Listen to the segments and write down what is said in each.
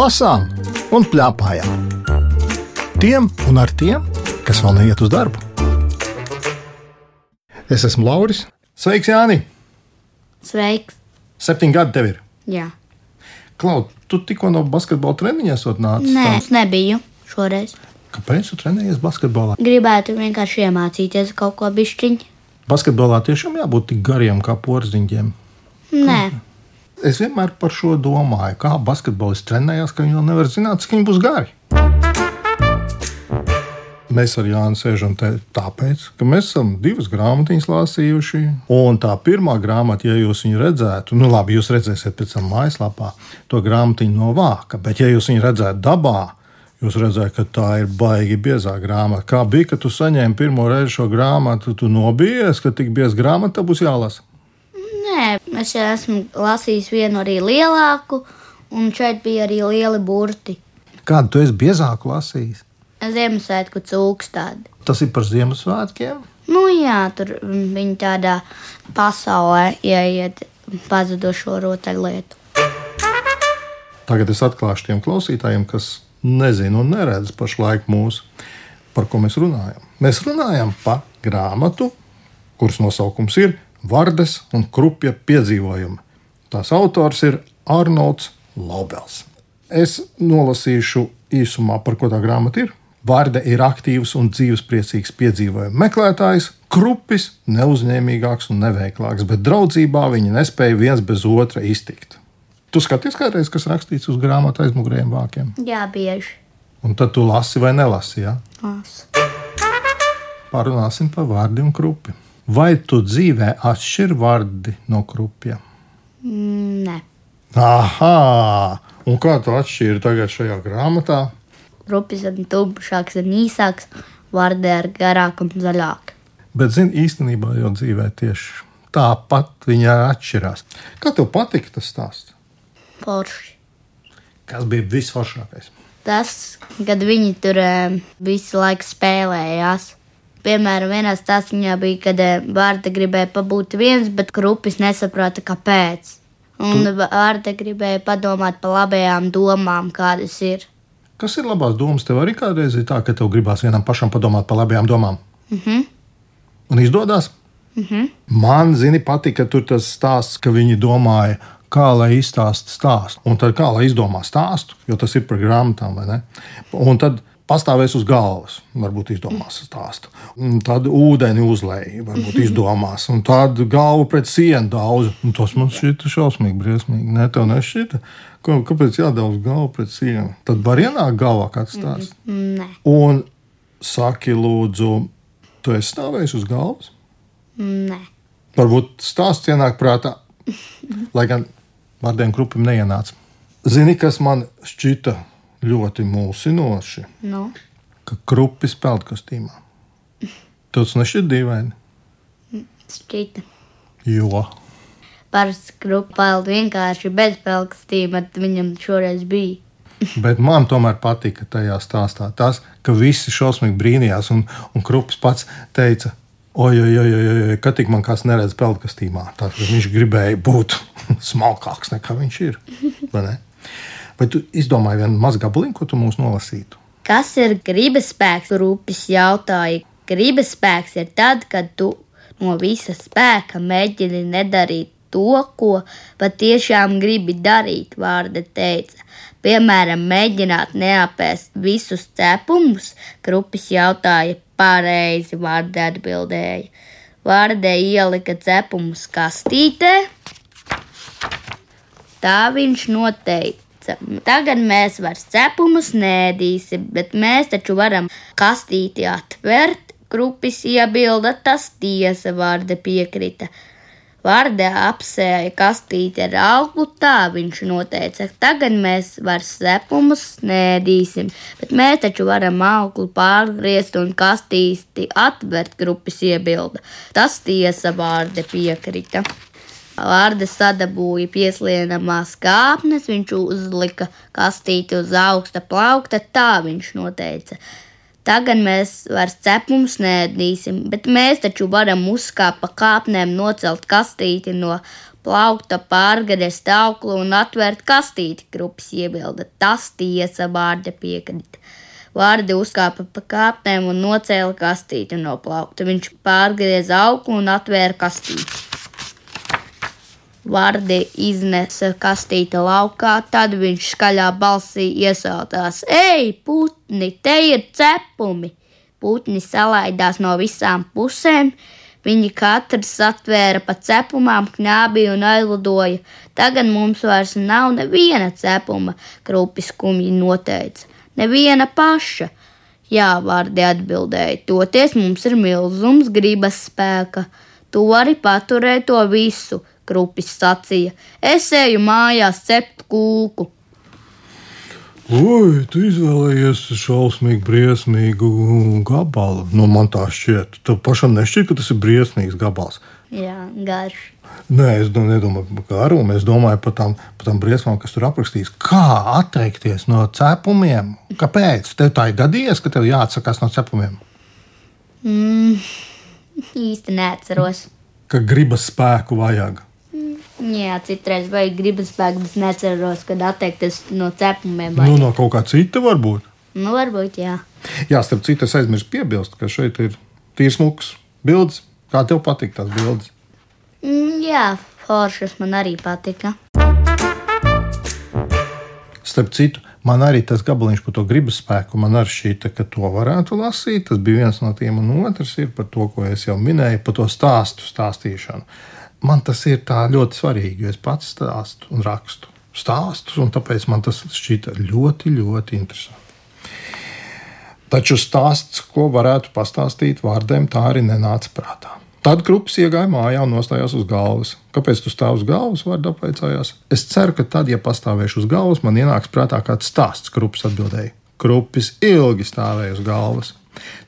lasām un plēpājām. Tiem un ar tiem, kas vēl neiet uz darbu. Es esmu Lauris. Sveiks, Jāni! Sveiks! Septiņi gadi tev ir. Jā. Klau, tu tikko no basketbola treniņa esot nācis. Nē, Tā- es nebiju šoreiz. Kāpēc tu trenējies basketbolā? Gribētu vienkārši iemācīties kaut ko bišķiņu. Basketbolā tiešām jābūt tik gariem kā porziņģiem. Nē, Es vienmēr par šo domāju, kā basketbolists trenējās, ka viņi vēl nevar zināt, cik viņi būs gari. Mēs ar Jānu sēžam te tāpēc, ka mēs esam divas grāmatiņas lasījuši. Un tā pirmā grāmata, ja jūs viņu redzētu, nu labi, jūs redzēsiet pēc tam mājaslapā to grāmatiņu no vāka, bet ja jūs viņu redzētu dabā, jūs redzētu, ka tā ir baigi biezā grāmata. Kā bija, kad tu saņēmi pirmo reizi šo grāmatu, tu nobijies, ka tik bieza grāmata būs jālasa. nē, es jau esmu lasījis vienu arī lielāku, un šeit bija arī lieli burti. Kādu tu esi biezāku lasījis? Ziemassvētku cūks tādi. Tas ir par Ziemassvētkiem. Nu jā, tur viņi tādā pasaulē ieiet pazudušo rotaļlietu. Tagad es atklāšu tiem klausītājiem, kas nezina un neredz pašlaik mūsu, par ko mēs runājam. Mēs runājam par grāmatu, kuras nosaukums ir Vardes un Krupja piedzīvojumi. Tās autors ir Arnolds Lobels. Es nolasīšu īsumā, par ko tā grāmata ir. Vārde ir aktīvs un dzīvespriecīgs piedzīvojumu meklētājs, krupis, neuzņēmīgāks un neveiklāks, bet draudzībā viņi nespēja viens bez otra iztikt. Tu skaties, kādreiz, kas rakstīts uz grāmatas aizmugurējiem vākiem, Jā, bieži. un tad tu lasi vai nelasi. Ja? Lasu. Parunāsim par vārdu un krupi. Vai tu dzīvē atšķiri vārdi no krupja? Mm, Nē, Aha! Un kā tu atšķiri tagad šajā grāmatā? rupis ir tumšāks un īsāks, vārdi ir garāk un zaļāk. Bet, zini, īstenībā jau dzīvē tieši tāpat viņa atšķirās. Kā tev patika tas stāsts? Forši. Kas bija visforšākais? Tas, kad viņi tur eh, visu laiku spēlējās. Piemēram, vienā stāstā bija, kad eh, Vārta gribēja pabūt viens, bet Krupis nesaprata, kāpēc. Un Vārta gribēja padomāt par labajām domām, kādas ir. Kas ir labās domas? Tev arī kādreiz ir tā, ka tev gribās vienam pašam padomāt par labajām domām. Mm -hmm. Un izdodas? Mm -hmm. Man, zini, patika tas stāsts, ka viņi domāja, kā lai izstāsta stāstu. Un tad kā lai izdomā stāstu, jo tas ir par grāmatām, vai ne? Un tad pastāvēs uz galvas, varbūt izdomās stāstu. Un tad ūdeni uzlēja, varbūt izdomās. Un tad galvu pret sienu daudz. Un tas man šķita šausmīgi, briesmīgi. Ne, tev nešķita. Ko- Kāpēc jādauž galvu pret sienu? Tad var ienākt galvā kāds stāsts. Nē, Un saki, lūdzu, tu esi stāvējis uz galvas? nē. Varbūt stāsts ienāk prātā, lai gan vārdiem krupim neienāca. Zini, kas man šķita ļoti mulsinoši, Nu, ka krupis peldkostīmā. Tas nešķiet dīvaini, šķita. jo Parasti krupēl vienkārši bez pelkstīm, bet viņam šoreiz bija. Bet man tomēr patika tajā stāstā tas, ka visi šausmīgi brīnījās, un, un Krupis pats teica, oi, oi, oi, oi, oi ka tik man kāds neredz peldkastīmā. Tad viņš gribēja būt smalkāks nekā viņš ir. Vai, tu izdomāji vienu mazu gabaliņu, ko tu mums nolasītu? Kas ir gribas spēks? Rūpis jautāja. Gribas spēks ir tad, kad tu no visa spēka mēģini nedarīt to, ko patiešām gribi darīt, vārda teica. Piemēram, mēģināt neapēst visus cepumus, Krupis jautāja, pareizi vārda atbildēja. Vārdē ielika cepumus kastītē, Tā viņš noteica. Tagad mēs vairs cepumus nēdīsim, bet mēs taču varam kastīti atvērt. Krupis iebilda, tas tiesa vārda piekrita. Vārdā apsēja kastīti ar auglu, tā viņš noteica. Tagad mēs vairs cepumus nēdīsim, bet mēs taču varam auglu pārgriezt un kastīti atvērt, Krupis iebilda. Tas tiesa vārda piekrita. Vārda sadabūja pieslienamās kāpnes, viņš uzlika kastīti uz augsta plaukta, tā viņš noteica. Tagad mēs vairs cepumus nēdīsim, bet mēs taču varam uzkāpt pa kāpnēm, nocelt kastīti no plaukta pārgriezt auklu un atvērt kastīti, grupas iebilda. Tas tiesa vārda piekrita. Vārdi uzkāpa pa kāpnēm un nocēla kastīti no plaukta. Viņš pārgrieza auklu un atvēra kastīti. Vārdi iznesa kastīti laukā, tad viņš skaļā balsī iesautās: Ei, putni, te ir cepumi! Putni salaidās no visām pusēm, Viņi katrs atvēra pa cepumām, knābīja un aizlidoja. Tagad mums vairs nav neviena cepuma, krupis kumji noteica. Neviena paša. Jā, vārdi atbildēja, toties mums ir milzums gribas spēka. Tu vari paturēt to visu, krupis sacīja. Es eju mājās cept kūku. Oi, tu izvēlējies šausmīgi, briesmīgu gabalu. Nu, man tā šķiet. Tev pašam nešķiet, ka tas ir briesmīgs gabals. Jā, garš. Nē, es nedomāju par garumu. Es domāju par tām, par tām briesmām, kas tur aprakstīts. Kā atteikties no cepumiem? Kāpēc? Tev tā ir gadījies, ka tev jāatsakās no cepumiem? Mm, īsti neatceros. Ka gribas spēku vajag. Jā, citreiz vajag gribas spēku, bet neceros, kad atteikties no cepumiem. Nu, no kaut kā cita varbūt. Nu, varbūt, jā. Jā, starp citu, es aizmirsu piebilst, ka šeit ir tīrs muks bildes. Kā tev patīk tās bildes? Mm, jā, foršas man arī patika. Starp citu, man arī tas gabaliņš par to gribas spēku, man arī šķita, ka to varētu lasīt. Tas bija viens no tiem, un otrs ir par to, ko es jau minēju, par to stāstu stāstīšanu. Man tas ir ļoti svarīgi, jo es pats stāstu un rakstu stāstus, un tāpēc man tas šķita ļoti, ļoti interesanti. Taču stāsts, ko varētu pastāstīt vārdiem, tā arī nenāca prātā. Tad grupas iegāja mājā un nostājās uz galvas. Kāpēc tu stāv uz galvas? Vārdā apvaicājās. Es ceru, ka tad, ja pastāvēšu uz galvas, man ienāks prātā kāds stāsts, grupas atbildēja. Grupis ilgi stāvēja uz galvas.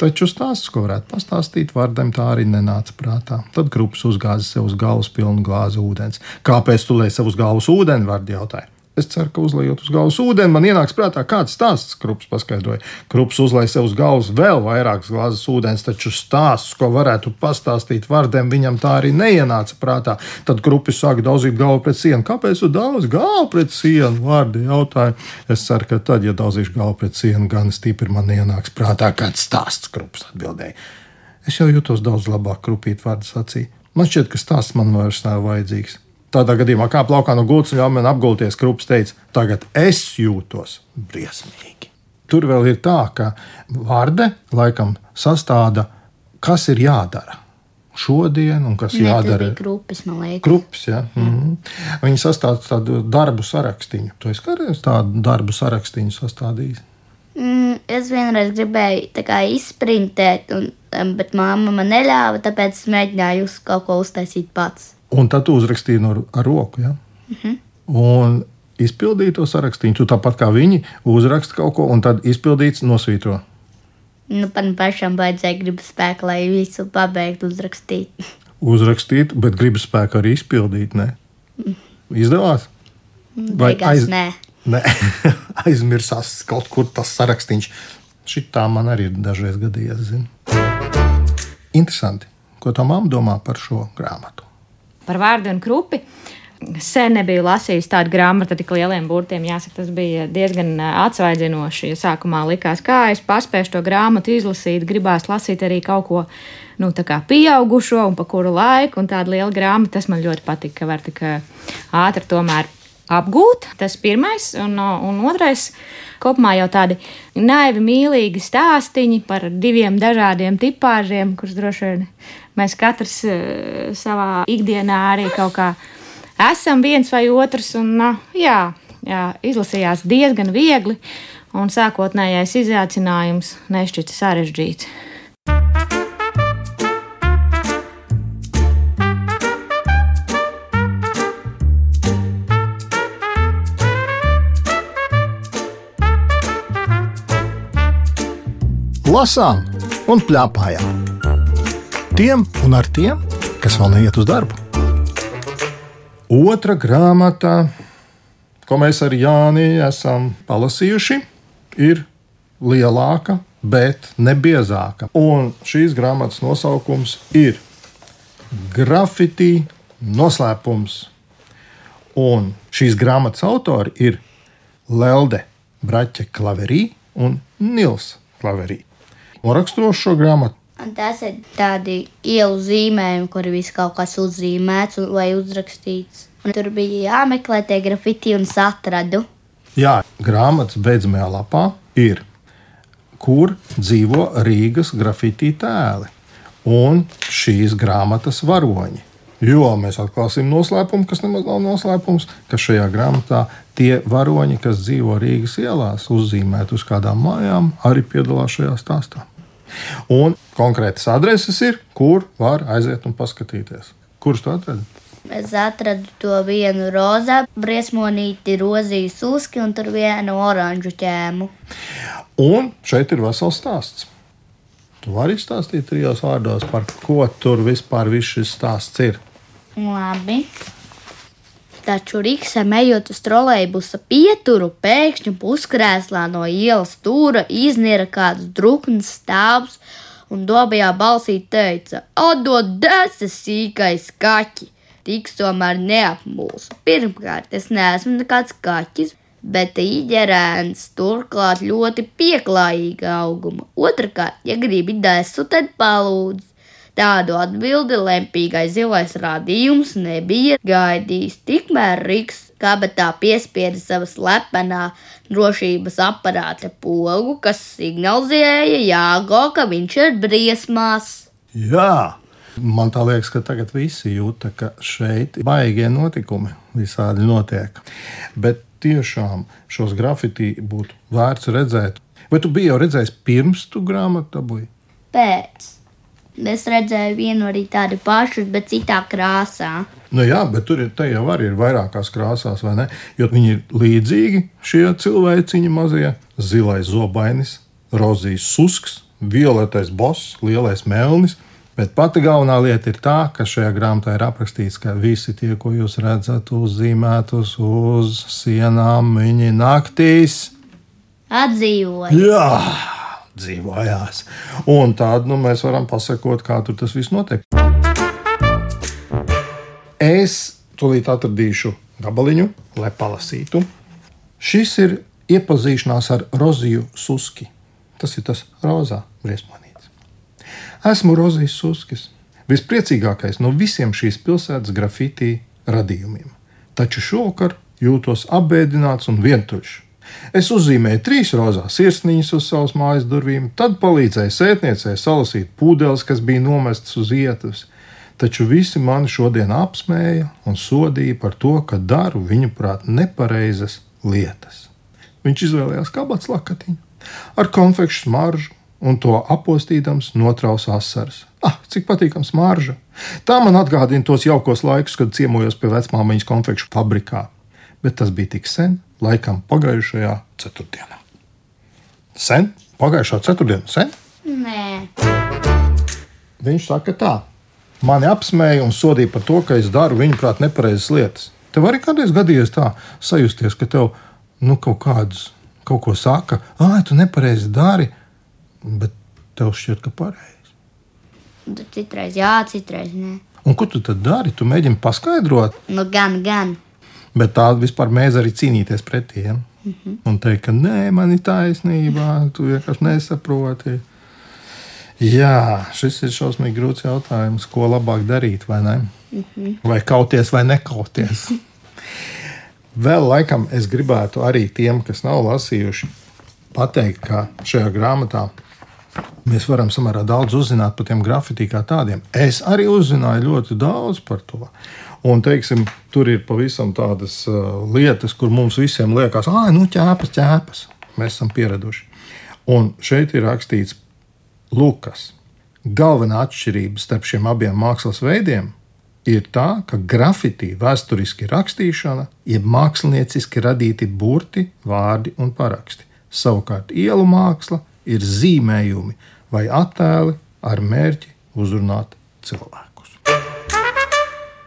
Taču stāsts, ko varētu pastāstīt, vārdam tā arī nenāca prātā. Tad grupas uzgāza sev uz galvas pilnu glāzi ūdens. Kāpēc tu lej sev uz galvas ūdeni? Vārdi jautāja. Es ceru, ka uzlējot uz galvas ūdeni, man ienāks prātā kāds stāsts, Krups paskaidroja. Krups uzlēja sev uz galvas vēl vairākas glāzes ūdens, taču stāsts, ko varētu pastāstīt vārdiem, viņam tā arī neienāca prātā. Tad Krupis sāka daudzīt galvu pret sienu. Kāpēc tu daudz galvu pret sienu? Vārdi jautāja. Es ceru, ka tad, ja daudzīšu galvu pret sienu, gan stipri man ienāks prātā kāds stāsts, Krups atbildēja. Es jau jutos daudz labāk, Krupīt vārdu sacīja. Man šķiet, ka stāsts man vairs nav vajadzīgs. Tādā gadījumā kāp laukā no gultas ļauj man apgulties. Krups teica, tagad es jūtos briesmīgi. Tur vēl ir tā, ka vārde laikam sastāda, kas ir jādara šodien, un kas Ne, jādara. Liekas. Grupas, ja? mm -hmm. Viņi sastāv tādu darbu sarakstīnu. Tu esi kādreiz tādu darbu sarakstīnu sastādījis? Mm, es vienreiz gribēju tā kā izsprintēt, un, bet mamma man neļāva, tāpēc es mēģināju kaut ko uztaisīt pats. Un tad tu uzrakstīji no, ar roku. Ja? Mm -hmm. Un izpildīji to sarakstīnu. Tu tāpat kā viņi uzrakst kaut ko, un tad izpildīts nosvītro. Nu, man pašam vajadzēja gribas spēku, lai visu pabeigtu uzrakstīt. Uzrakstīt, bet gribas spēku arī izpildīt. Ne? Izdevās? Vai Beigās aiz- nē. Ne, aizmirsās kaut kur tas sarakstīns. Šitā man arī ir dažreiz gadījies. Zini. Interesanti, ko tā mamma domā par šo grāmatu. Par vārdu un krupi. Sen nebiju lasījis tādu grāmatu ar tik lieliem burtiem. Jāsaka, tas bija diezgan atsvaidzinoši. Ja sākumā likās, kā es paspēju to grāmatu izlasīt, gribās lasīt arī kaut ko nu, pieaugušo un pa kuru laiku. Tāda liela grāmata, tas man ļoti patīk, ka var tik ātri tomēr apgūt. Tas pirmais, un, un otrais. Kopumā jau tādi naivi, mīlīgi stāstīņi par diviem dažādiem tipāžiem, kurus droši vien mēs katrs eh, savā ikdienā arī kaut kā esam viens vai otrs. Un, jā, jā, izlasījās diezgan viegli, un sākotnējais izaicinājums nešķita sarežģīts. Lasām un plēpājām. Tiem un ar tiem, kas vēl neiet uz darbu. Otra grāmata, ko mēs ar Jāni esam palasījuši, ir lielāka, bet ne biezāka. Un šīs grāmatas nosaukums ir Grafiti noslēpums Un šīs grāmatas autori ir Lelde Braķa Klaverī un Nils Klaverī. Un raksturos šo grāmatu Un tas ir tādi ielu zīmējumi, kur viss kaut kas uzzīmēts un- vai uzrakstīts. Un tur bija jāmeklē tie grafiti un es atradu. Jā, grāmatas beidzamajā lapā ir, kur dzīvo Rīgas grafitī tēli un šīs grāmatas varoņi. Jo mēs atklāsim noslēpumu, kas nemaz nav noslēpums, ka šajā grāmatā tie varoņi, kas dzīvo Rīgas ielās, uzzīmēti uz kādām mājām, arī piedalās šajā stāstā. Un konkrētas adreses ir, kur var aiziet un paskatīties. Kurš to atrada? Es atradu to vienu rozā, briesmonīti, rozīju suski un tur vienu oranžu ķēmu. Un šeit ir vesels stāsts. Tu vari izstāstīt trijos vārdos, par ko tur vispār šis stāsts ir. Labi. Taču Rīgsam ejot uz trolēļbusa pieturu, pēkšņi puskrēslā no ielas stūra iznira kāds drukns stāvs un dobajā balsī teica: Atdod deses sīkais kaķi! Tiks tomēr neapmūs. Pirmkārt, es neesmu nekāds kaķis, bet īģerēns turklāt ļoti pieklājīga auguma. Otrakārt, ja gribi desu, tad palūdz. Tādu atbildi lempīgais zilais rādījums nebija gaidījis. Tikmēr Riks kabatā piespieda savas lepenā drošības aparāta pogu, kas signalizēja Jāgo, ka viņš ir briesmās. Jā, man tā liekas, ka tagad visi jūta, ka šeit baigie notikumi visādi notiek. Bet tiešām šos grafitī būtu vērts redzēt. Vai tu biji jau redzējis pirms tu grāmatu dabūji? Pēc. Es redzēju vienu arī tādu pašu, bet citā krāsā. Nu jā, bet tur ir, jau arī ir vairākās krāsās, vai ne? Jo viņi ir līdzīgi šie cilvēciņi mazie. Zilais zobainis, rozīs susks, violetais boss, lielais melnis. Bet pati galvenā lieta ir tā, ka šajā grāmatā ir aprakstīts, ka visi tie, ko jūs redzat, uzzīmētus uz sienām, viņi naktīs. Atdzīvoja. Jā, dzīvojās. Un tādu nu, mēs varam pasakot, kā tur tas viss notiek. Es tūlīt atradīšu gabaliņu, lai palasītu. Šis ir iepazīšanās ar Roziju Suski. Tas ir tas rozā briesmonīts. Esmu Rozijas Suskis, vispriecīgākais no visiem šīs pilsētas grafitī radījumiem. Taču šovakar jūtos apbēdināts un vientuļš. Es uzzīmēju trīs rozās sirsniņas uz savas mājas durvīm, tad palīdzēju sētniecei salasīt pūdeles, kas bija nomestas uz ietves. Taču visi mani šodien apsmēja un sodīja par to, ka daru viņuprāt nepareizas lietas. Viņš izvēlējās kabats lakatiņu ar konfekšu smaržu un to apostīdams notraus asaras. Ah, cik patīkama smarža! Tā man atgādina tos jaukos laikus, kad ciemojos pie vecmāmiņas konfekšu fabrikā. Bet tas bija tik sen, laikam pagājušajā ceturtdienā. Sen? Pagājušā ceturtdienā, sen? Nē, Viņš saka, tā. Mani apsmēja un sodīja par to, ka es daru viņu prāt nepareizas lietas. Tev arī kādreiz gadījies tā sajusties, ka tev nu, kaut kādus kaut ko saka, ah, tu nepareizi dari, bet tev šķiet, ka pareizi. tu citreiz jā, citreiz nē. Un ko tu tad dari? Tu mēģini paskaidrot, Nu, gan, gan. Bet tā vispār mēdz arī cīnīties pret tiem. Mm -hmm. Un teikt, ka nē, man ir taisnība, tu vienkārši nesaproti. Jā, šis ir šausmīgi grūts jautājums, ko labāk darīt, vai ne? Mm -hmm. Vai kauties vai nekauties. Vēl laikam es gribētu arī tiem, kas nav lasījuši, pateikt, ka šajā grāmatā mēs varam samērā daudz uzzināt par tiem grafitī kā tādiem. Es arī uzzināju ļoti daudz par to. Un, teiksim, tur ir pavisam tādas uh, lietas, kur mums visiem liekas, ah, nu, ķēpas, ķēpas. Mēs esam pieraduši. Un šeit ir rakstīts, Lukas. Galvenā atšķirība starp šiem abiem mākslas veidiem ir tā, ka grafitī vēsturiski rakstīšana, jeb mākslinieciski radīti burti, vārdi un paraksti. Savukārt ielu māksla ir zīmējumi vai attēli ar mērķi uzrunāt cilvēkus.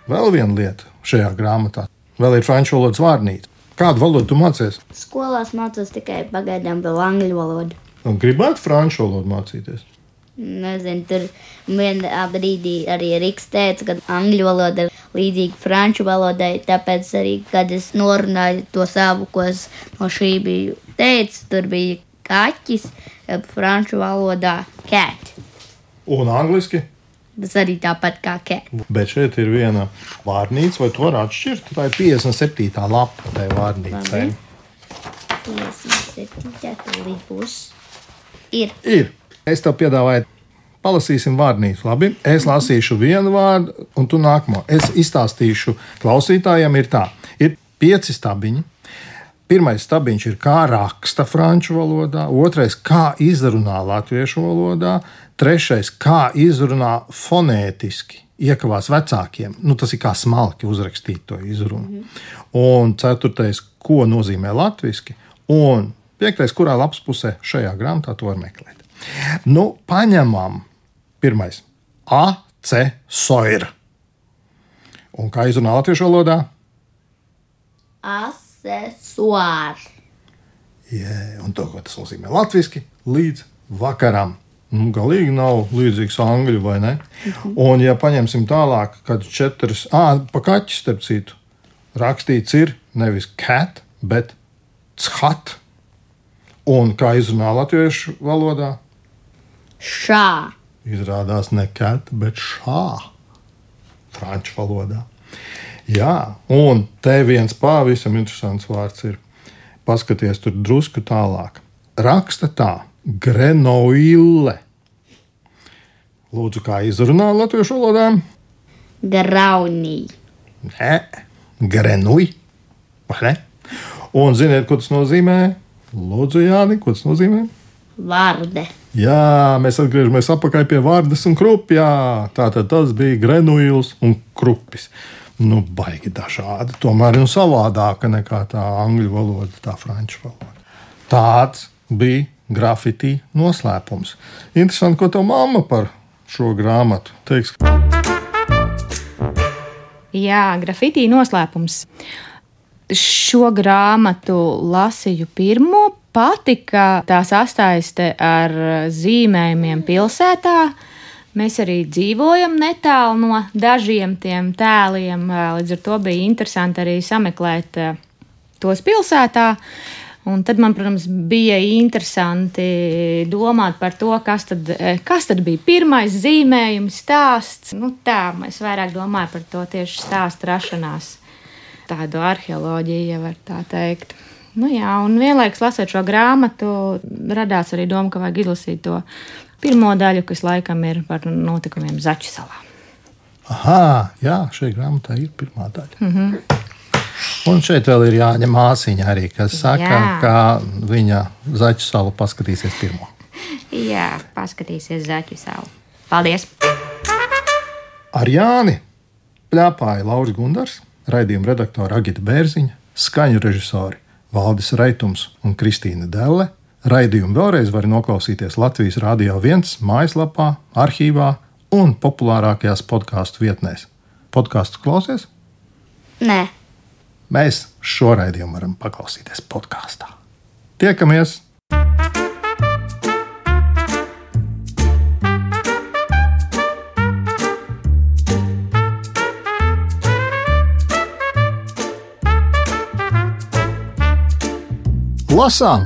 Vēl viena lieta šajā grāmatā vēl ir franču valodas vārnīca. Kādu valodu tu mācies? Skolās mācos tikai pagaidām vēl angļu valodu. Un gribētu franču valodu mācīties. Nezinu, tur vienā brīdī arī Rīgas teica, ka angļu valoda ir līdzīga franču valodai. Tāpēc arī, kad es norunāju to savu, ko es no šī biju teicis, tur bija kaķis, franču valodā cat. Un angliski. Tas arī tāpat kā cat. Bet šeit ir viena vārnīca, vai to var atšķirt? Tā ir 57. lapa tai vārnīcai. Labi. 57. līdz. Ir. Ir. Es tev piedāvāju, palasīsim vārnīcu. Labi, es lasīšu vienu vārdu, un tu nākamo. Es izstāstīšu klausītājiem, ir tā, ir pieci stabiņi. Pirmais stabiņš ir kā raksta franču valodā, otrais kā izrunā latviešu valodā, trešais kā izrunā fonētiski, iekavās vecākiem. Nu, tas ir kā smalki uzrakstīt to izrunu. Un ceturtais, ko nozīmē latviešu, un piektais, kurā lapas pusē šajā grāmatā to var meklēt. Nu, paņemam pirmais A, C, soir. Un kā izrunā latviešu valodā? Asesuārs. Jā, un to, ko tas nozīmē latviešu, līdz vakaram. Nu, galīgi nav līdzīgs angļu vai ne? Un, ja paņemsim tālāk, kad četras, ah, pa kaķi starp citu, rakstīts ir nevis cat, bet cat. Un kā izrunā latviešu valodā? Šā. Izrādās ne cat, bet šā. Franču valodā. Jā, un te viens pavisam interesants vārds ir. Paskaties tur drusku tālāk. Raksta tā, grenoille. Lūdzu, kā izrunā latviešu valodā? Graunī. Nē, grenui. Vai ne? Un ziniet, ko tas nozīmē? Lūdzu, Jāni, ko tas nozīmē? Vārde. Jā, mēs atgriežamies atpakaļ pie vārdas un krupjā. Tātad tas bija grenuils un krupis. Nu, baigi dažādi. Tomēr ir savādāka nekā tā angļu valoda, tā franču valoda. Tāds bija grafitī noslēpums. Interesanti, ko tev mamma par šo grāmatu teiks. Jā, grafitī noslēpums. Šo grāmatu lasīju pirmo. Patika tā sasaiste ar zīmējumiem pilsētā. Mēs arī dzīvojam netālu no dažiem tiem tēliem. Līdz ar to bija interesanti arī sameklēt tos pilsētā. Un tad man, protams, bija interesanti domāt par to, kas tad, kas tad bija pirmais zīmējums, stāsts. Nu, tā, es vairāk domāju par to tieši stāstu rašanās, tādu arheoloģiju, ja var tā teikt. Nu, jā, un vienlaikus lasot šo grāmatu, radās arī doma, ka vajag izlasīt to pirmo daļu, kas laikam ir par notikumiem Zaķu salā. Aha, jā, šī grāmatā ir pirmā daļa. Mm -hmm. Un šeit vēl ir Jāņa māsīņa arī, kas saka, Jā. ka viņa zaķu salu paskatīsies pirmo. Jā, paskatīsies Zaķu salu. Paldies! Ar Jāni plēpāja Lauris Gundars, raidījuma redaktore Agita Bērziņa, skaņu režisori Valdis Raitums un Kristīna Delle. Raidījumu vēlreiz var noklausīties Latvijas Rādio 1 mājaslapā, arhīvā un populārākajās podkāstu vietnēs. Podkāstu klausies? Nē, Mēs šo raidījumu varam paklausīties podkāstā. Tiekamies! Lasām